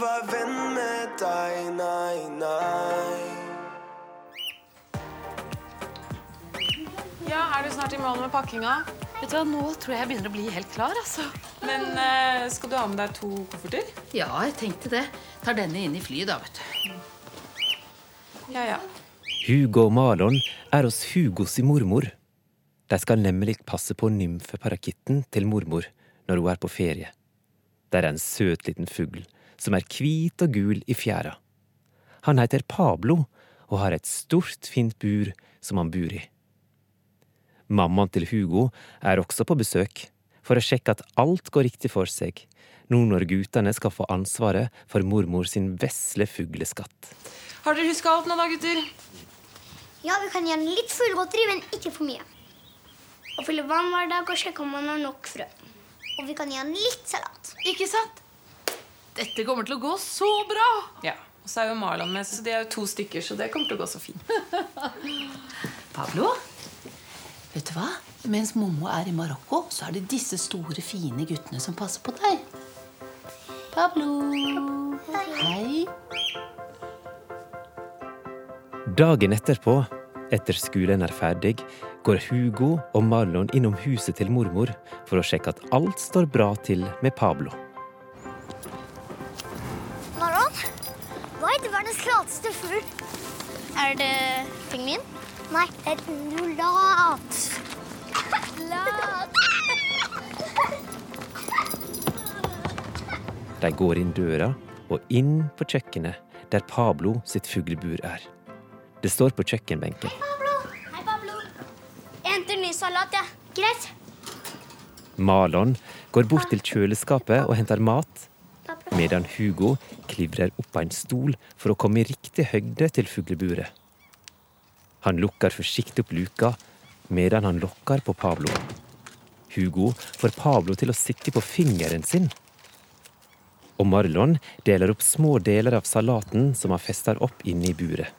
være venn med deg, nei, nei. Ja, Er du snart i mål med pakkinga? Vet du hva, Nå tror jeg jeg begynner å bli helt klar. altså. Men eh, skal du ha med deg to kofferter? Ja, jeg tenkte det. Tar denne inn i flyet, da, vet du. Ja, ja. Hugo og Malon er hos Hugos i mormor. De skal nemlig passe på nymfeparakitten til mormor når hun er på ferie. Det er en søt liten fugl som er hvit og gul i fjæra. Han heter Pablo og har et stort, fint bur som han bor i. Mammaen til Hugo er også på besøk for å sjekke at alt går riktig for seg, nå når guttene skal få ansvaret for mormor sin vesle fugleskatt. Har dere huska alt nå, da, gutter? Ja, vi kan gi den litt fuglegodteri, men ikke for mye. Og fylle vann hver dag og sjekke om man har nok frø. Og vi kan gi han litt salat. Ikke sant? Dette kommer til å gå så bra! Ja. Og så er jo Marlon med, så de er jo to stykker, så det kommer til å gå så fint. Pablo, vet du hva? Mens Mommo er i Marokko, så er det disse store, fine guttene som passer på deg. Pablo. Hei. Dagen etterpå, etter skolen er ferdig, går Hugo og Marlon innom huset til mormor for å sjekke at alt står bra til med Pablo. Verdens fugl? Er det pingvin? Nei, det er en Lat. De går inn døra og inn på kjøkkenet, der Pablo sitt fuglebur er. Det står på kjøkkenbenken. Pablo. Hei, Pablo. Jeg henter ny salat, jeg. Ja. Greit. Malon går bort til kjøleskapet og henter mat. Medan Hugo klivrer opp på en stol for å komme i riktig høgde til fugleburet. Han lukker forsiktig opp luka medan han lokker på Pablo. Hugo får Pablo til å sitte på fingeren sin. Og Marlon deler opp små deler av salaten som han fester opp inne i buret.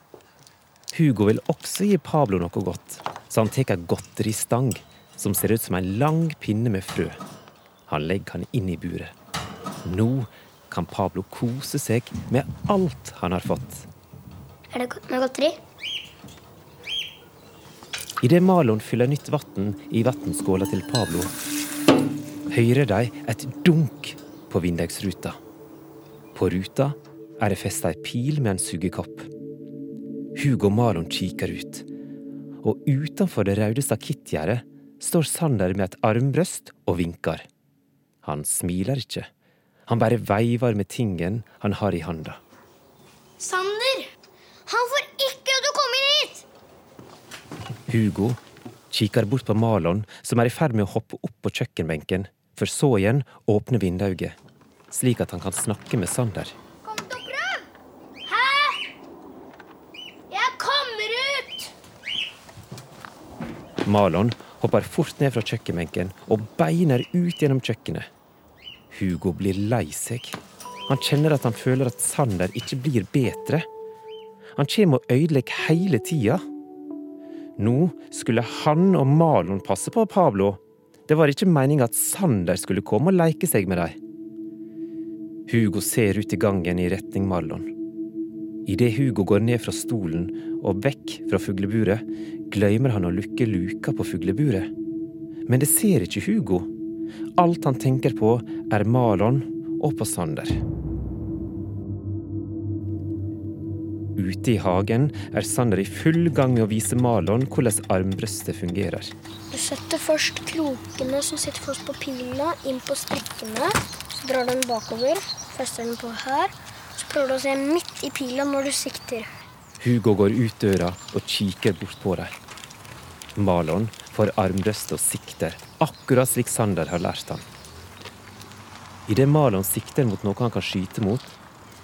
Hugo vil også gi Pablo noe godt, så han tar godteristang som ser ut som en lang pinne med frø. Han legger han inn i buret. Nå kan Pablo kose seg med alt han har fått. Er det godt med godteri? Idet Malon fyller nytt vann i vannskåla til Pablo, hører de et dunk på vindusruta. På ruta er det festa ei pil med en sugekopp. Hugo Malon kikker ut, og utenfor det røde stakittgjerdet står Sander med et armbrøst og vinker. Han smiler ikke. Han bare veiver med tingen han har i handa. Sander! Han får ikke lov til å komme inn hit! Hugo kikker bort på Malon, som er i ferd med å hoppe opp på kjøkkenbenken, for så igjen åpne vinduet, slik at han kan snakke med Sander. Kom til å prøve! Hæ? Jeg kommer ut! Malon hopper fort ned fra kjøkkenbenken og beiner ut gjennom kjøkkenet. Hugo blir lei seg. Han kjenner at han føler at Sander ikke blir bedre. Han kommer og ødelegger hele tida. Nå skulle han og Malon passe på Pablo. Det var ikke meninga at Sander skulle komme og leke seg med dem. Hugo ser ut i gangen i retning Marlon. Idet Hugo går ned fra stolen og vekk fra fugleburet, glemmer han å lukke luka på fugleburet. Men det ser ikke Hugo. Alt han tenker på, er Malon og på Sander. Ute i hagen er Sander i full gang med å vise Malon hvordan armbrøstet fungerer. Du setter først krokene som sitter fast på pila, inn på strikkene. Så drar du den bakover, fester den på her. Så prøver du å se midt i pila når du sikter. Hugo går ut døra og kikker bort på dem. Malon får armbrøstet og sikter, akkurat slik Sander har lært ham. Idet Malon sikter mot noe han kan skyte mot,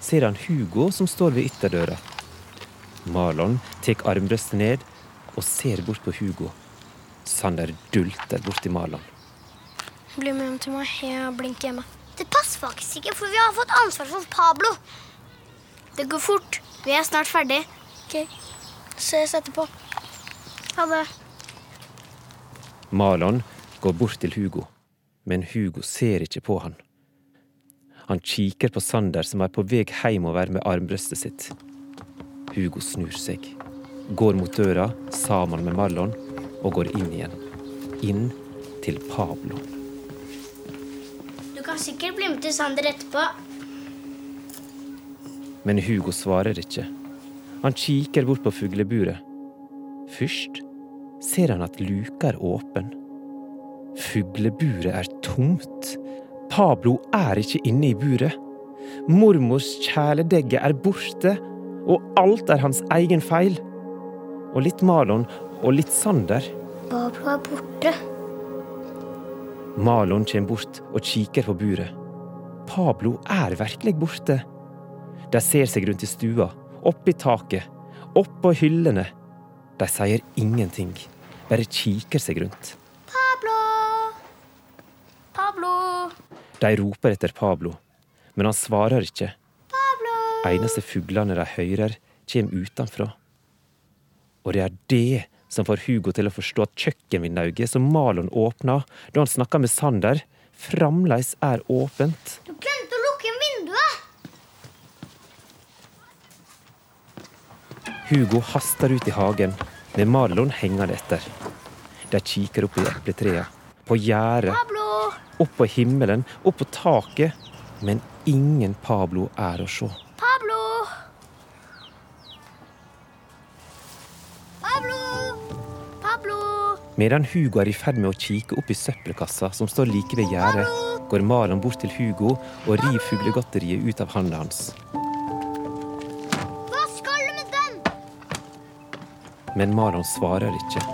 ser han Hugo som står ved ytterdøra. Malon tar armbrøstet ned og ser bort på Hugo. Sander dulter borti Malon. Bli med hjem til meg. Jeg blinker hjemme. Det passer faktisk ikke, for vi har fått ansvar for Pablo. Det går fort. Vi er snart ferdig. Ok. Ses etterpå. Ha det. Malon går bort til Hugo, men Hugo ser ikke på han. Han kikker på Sander som er på vei hjemover med armbrøstet sitt. Hugo snur seg, går mot døra sammen med Marlon og går inn igjen. Inn til Pablo. Du kan sikkert bli med til Sander etterpå. Men Hugo svarer ikke. Han kikker bort på fugleburet. Først ser han at luka er åpen. Fugleburet er tomt. Pablo er ikke inne i buret. Mormors kjæledegge er borte, og alt er hans egen feil. Og litt Malon og litt Sander. Pablo er borte. Malon kommer bort og kikker på buret. Pablo er virkelig borte. De ser seg rundt i stua, opp i taket, oppå hyllene. De sier ingenting, bare kikker seg rundt. Pablo! Pablo! De roper etter Pablo, men han svarer ikke. Pablo! Eneste fuglene de hører, kommer utenfra. Og det er det som får Hugo til å forstå at kjøkkenvinduet som Malon åpna da han snakka med Sander, fremdeles er åpent. Du glemte å lukke vinduet! Hugo haster ut i hagen, med Marlon hengende etter. De kikker opp i epletrea, på gjerdet! Opp på himmelen, opp på taket. Men ingen Pablo er å se. Pablo! Pablo! Pablo! Medan Hugo er i ferd med å kikke opp i søppelkassa som står like ved gjerdet, går Marlon bort til Hugo og river fuglegodteriet ut av handa hans. Hva skal du med den? Men Marlon svarer ikke.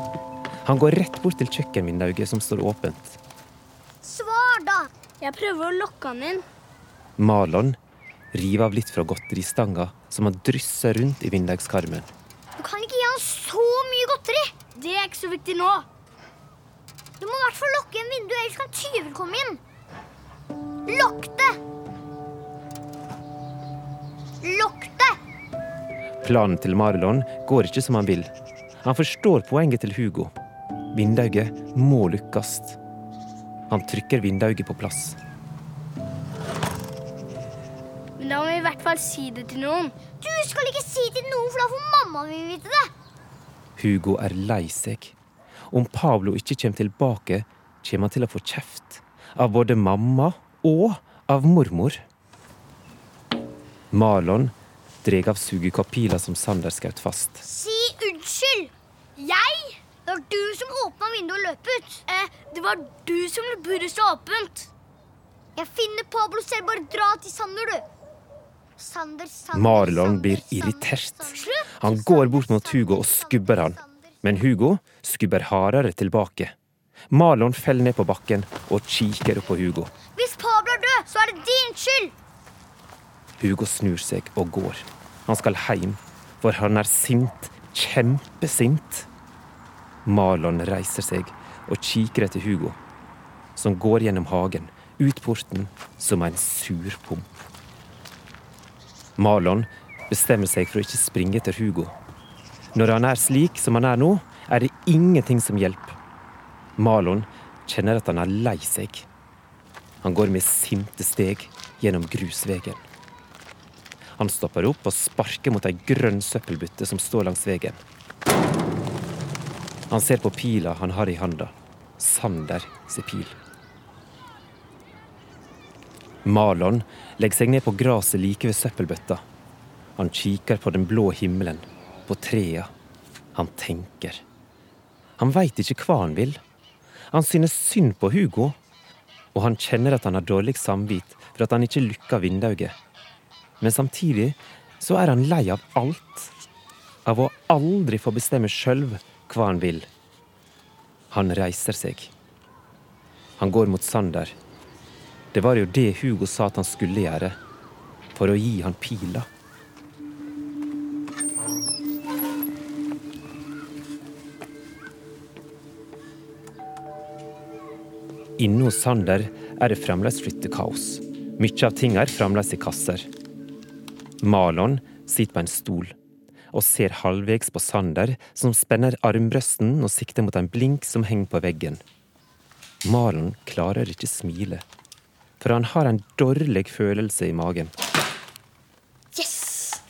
Han går rett bort til kjøkkenvinduet som står åpent. Jeg prøver å lokke han inn. Marlon river av litt fra godteristanga som han drysser rundt i vindeggskarmen. Du kan ikke gi han så mye godteri. Det er ikke så viktig nå. Du må i hvert fall lukke igjen vinduet, ellers kan tyver komme inn. Lokk det! Lokk det! Planen til Marlon går ikke som han vil. Han forstår poenget til Hugo. Vinduet må lukkes. Han trykker vinduet på plass. Men da må vi i hvert fall si det til noen. Du skal ikke si det til noen, for da får mamma mi vite det. Hugo er lei seg. Om Pablo ikke kommer tilbake, kommer han til å få kjeft. Av både mamma og av mormor. Marlon drar av sugekopila som Sander skjøt fast. Si unnskyld. Jeg? Det var du som åpna vinduet og løp ut. Eh, det var du som lot buret stå åpent. Jeg finner Pablo selv. Bare dra til Sander, du. Sander, Sander, Marlon blir Sander, irritert. Sander. Han går bort mot Hugo og skubber han. Men Hugo skubber hardere tilbake. Marlon faller ned på bakken og kikker opp på Hugo. Hvis Pablo er død, så er det din skyld. Hugo snur seg og går. Han skal hjem, for han er sint. Kjempesint. Marlon reiser seg og kikker etter Hugo, som går gjennom hagen, ut porten, som en surpomp. Marlon bestemmer seg for å ikke springe etter Hugo. Når han er slik som han er nå, er det ingenting som hjelper. Marlon kjenner at han er lei seg. Han går med sinte steg gjennom grusvegen. Han stopper opp og sparker mot ei grønn søppelbytte som står langs veien. Han ser på pila han har i handa. Sander sin pil. Marlon legger seg ned på gresset like ved søppelbøtta. Han kikker på den blå himmelen, på trea. Han tenker. Han veit ikke hva han vil. Han synes synd på Hugo, og han kjenner at han har dårlig samvit for at han ikke lukka vinduet. Men samtidig så er han lei av alt. Av å aldri få bestemme sjøl hva han vil. Han reiser seg. Han går mot Sander. Det var jo det Hugo sa at han skulle gjøre. For å gi han pila. Inne hos Sander er det fremdeles flyttekaos. Mye av ting er fremdeles i kasser. Malon sitter på en stol og ser halvvegs på Sander, som spenner armbrøsten og sikter mot en blink som henger på veggen. Malen klarer ikke smile. for han har en dårlig følelse i magen. Yes!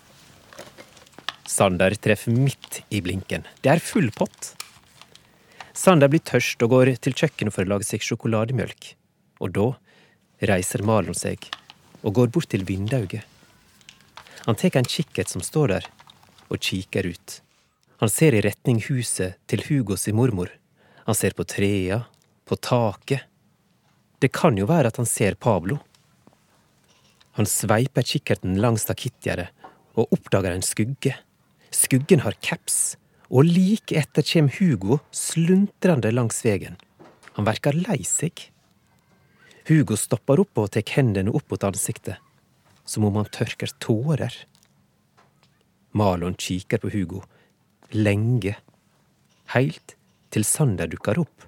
Sander treffer midt i blinken. Det er full pott. Sander blir tørst og går til kjøkkenet for å lage seg sjokolademjølk. Og da reiser Malon seg og går bort til vinduet. Han tar en kikkert som står der, og kikker ut. Han ser i retning huset til Hugo sin mormor. Han ser på trea, på taket. Det kan jo være at han ser Pablo. Han sveiper kikkerten langs stakittgjerdet og oppdager en skugge. Skuggen har caps, og like etter kommer Hugo sluntrende langs veien. Han verker lei seg. Hugo stopper opp og tar hendene opp mot ansiktet, som om han tørker tårer. Malon kikker på Hugo, lenge, heilt til Sander dukker opp.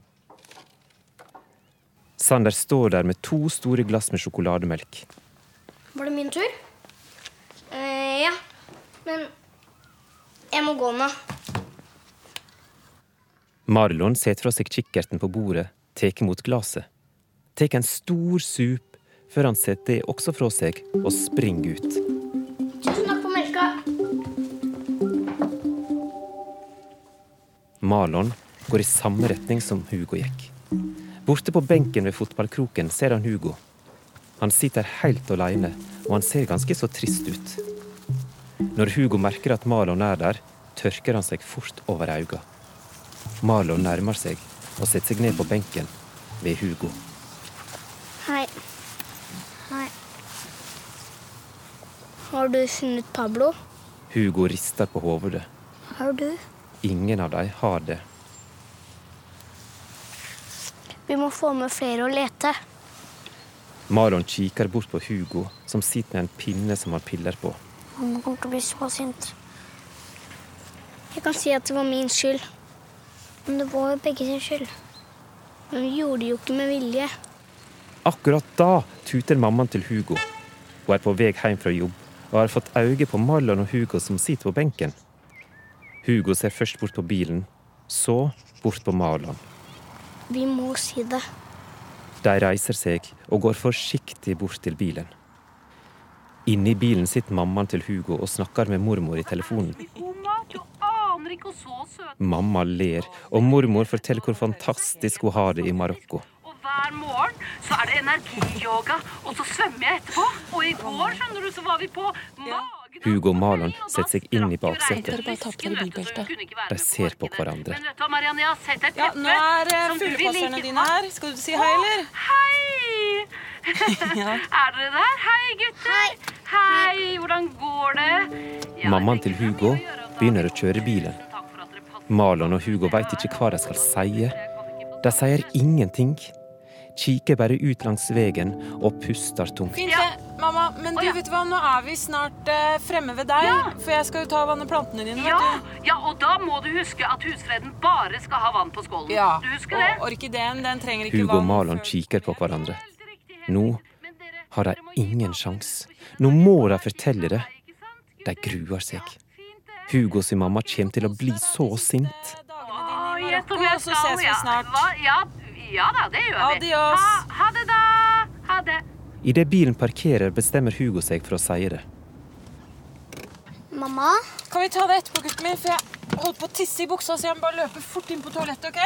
Sander står der med to store glass med sjokolademelk. Var det min tur? Eh, ja. Men jeg må gå nå. Marlon setter fra seg kikkerten på bordet, tar imot glasset. Tar en stor sup før han setter det også fra seg og springer ut. Marlon går i samme retning som Hugo gikk. Borte på benken ved fotballkroken ser han Hugo. Han sitter helt alene, og han ser ganske så trist ut. Når Hugo merker at Malon er der, tørker han seg fort over øynene. Malon nærmer seg og setter seg ned på benken ved Hugo. Hei. Hei. Har du funnet Pablo? Hugo rister på hodet. Har du? Ingen av dem har det. Vi må få med flere og lete. Marlon kikker bort på Hugo, som sitter med en pinne som har piller på. Mamma kommer til å bli så sint. Jeg kan si at det var min skyld. Men det var jo begge sin skyld. Men vi gjorde det jo ikke med vilje. Akkurat da tuter mammaen til Hugo. Hun er på vei hjem fra jobb og har fått øye på Marlon og Hugo som sitter på benken. Hugo ser først bort på bilen, så bort på Marlon. Vi må si det. De reiser seg og går forsiktig bort til bilen. Inni bilen sitter mammaen til Hugo og snakker med mormor i telefonen. Mamma ler, og mormor forteller hvor fantastisk hun har det i Marokko. Og hver morgen så er det energiyoga, og så svømmer jeg etterpå. Og i går, skjønner du, så var vi på Magedan. Hugo og Marlon setter seg inn i baksetet. De ser på hverandre. Ja, nå er eh, vil fuglepasserne dine her. Skal du si hei, eller? Hei! Er dere der? Hei, gutter. Hei. Hvordan går det? Mammaen til Hugo begynner å kjøre bilen. Marlon og Hugo veit ikke hva de skal si. De sier ingenting. Kikker bare ut langs veien og puster tungt. Fint mamma. Men du, vet du hva? Nå er vi snart eh, fremme ved deg. Ja. For jeg skal jo ta og vanne plantene dine, Ja, vet ja, og da må du huske at husfreden bare skal ha vann på skålen. Ja. Du husker det? Og orkideen, den trenger ikke Hugo og vann. Før- kikker på hverandre. Nå har de ingen sjans. Nå må de fortelle det. De gruer seg. Hugo sin mamma kommer til å bli så sint. Dagene Å, dine i gjett om Marokko, jeg og så ses vi ja. snart. Hva? Ja, ja da, det gjør vi. Adios. Ha, ha. Idet bilen parkerer, bestemmer Hugo seg for å si det. Mamma? Kan vi ta det etterpå, gutten min? For jeg holdt på å tisse i buksa, så jeg må bare løpe fort inn på toalettet, OK?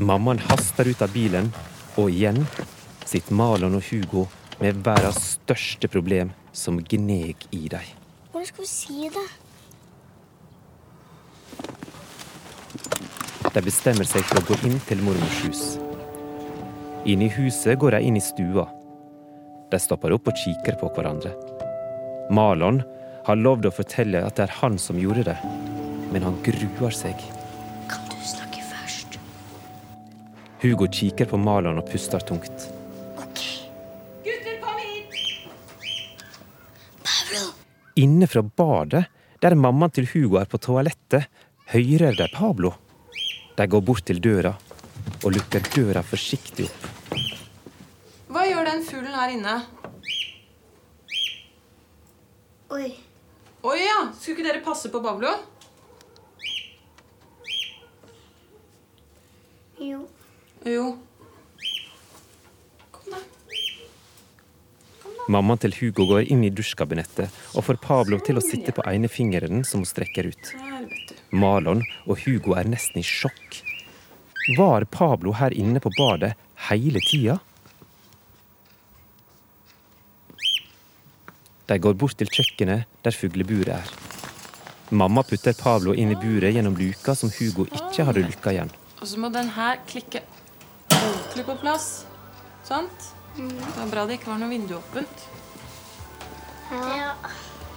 Mammaen haster ut av bilen, og igjen sitter Malon og Hugo med verdens største problem som gneg i dem. Hvordan skal vi si det? De bestemmer seg for å gå inn til mormors hus. Inne i huset går de inn i stua. De stopper opp og kikker på hverandre. Malon har lovd å fortelle at det er han som gjorde det, men han gruer seg. Kan du snakke først? Hugo kikker på Malon og puster tungt. Ok. Gutter, kom hit! Pablo! Inne fra badet, der mammaen til Hugo er på toalettet, hører de Pablo. De går bort til døra og lukker døra forsiktig opp. Den fuglen her inne? Oi. Oi, ja, skulle ikke dere passe på Pablo? Jo. Jo. Kom, da. Mammaen til Hugo går inn i dusjkabinettet og får Pablo til å sitte på ene fingeren som hun strekker ut. Marlon og Hugo er nesten i sjokk. Var Pablo her inne på badet hele tida? De går bort til kjøkkenet der fugleburet er. Mamma putter Pablo inn i buret gjennom luka som Hugo ikke hadde lukka igjen. Og så må den her klikke ordentlig på plass. Sant? Det var bra det ikke var noe vindu åpent. Ja.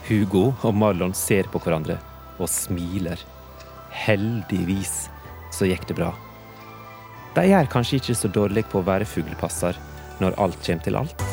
Hugo og Marlon ser på hverandre og smiler. Heldigvis så gikk det bra. De er kanskje ikke så dårlige på å være fuglepasser når alt kommer til alt.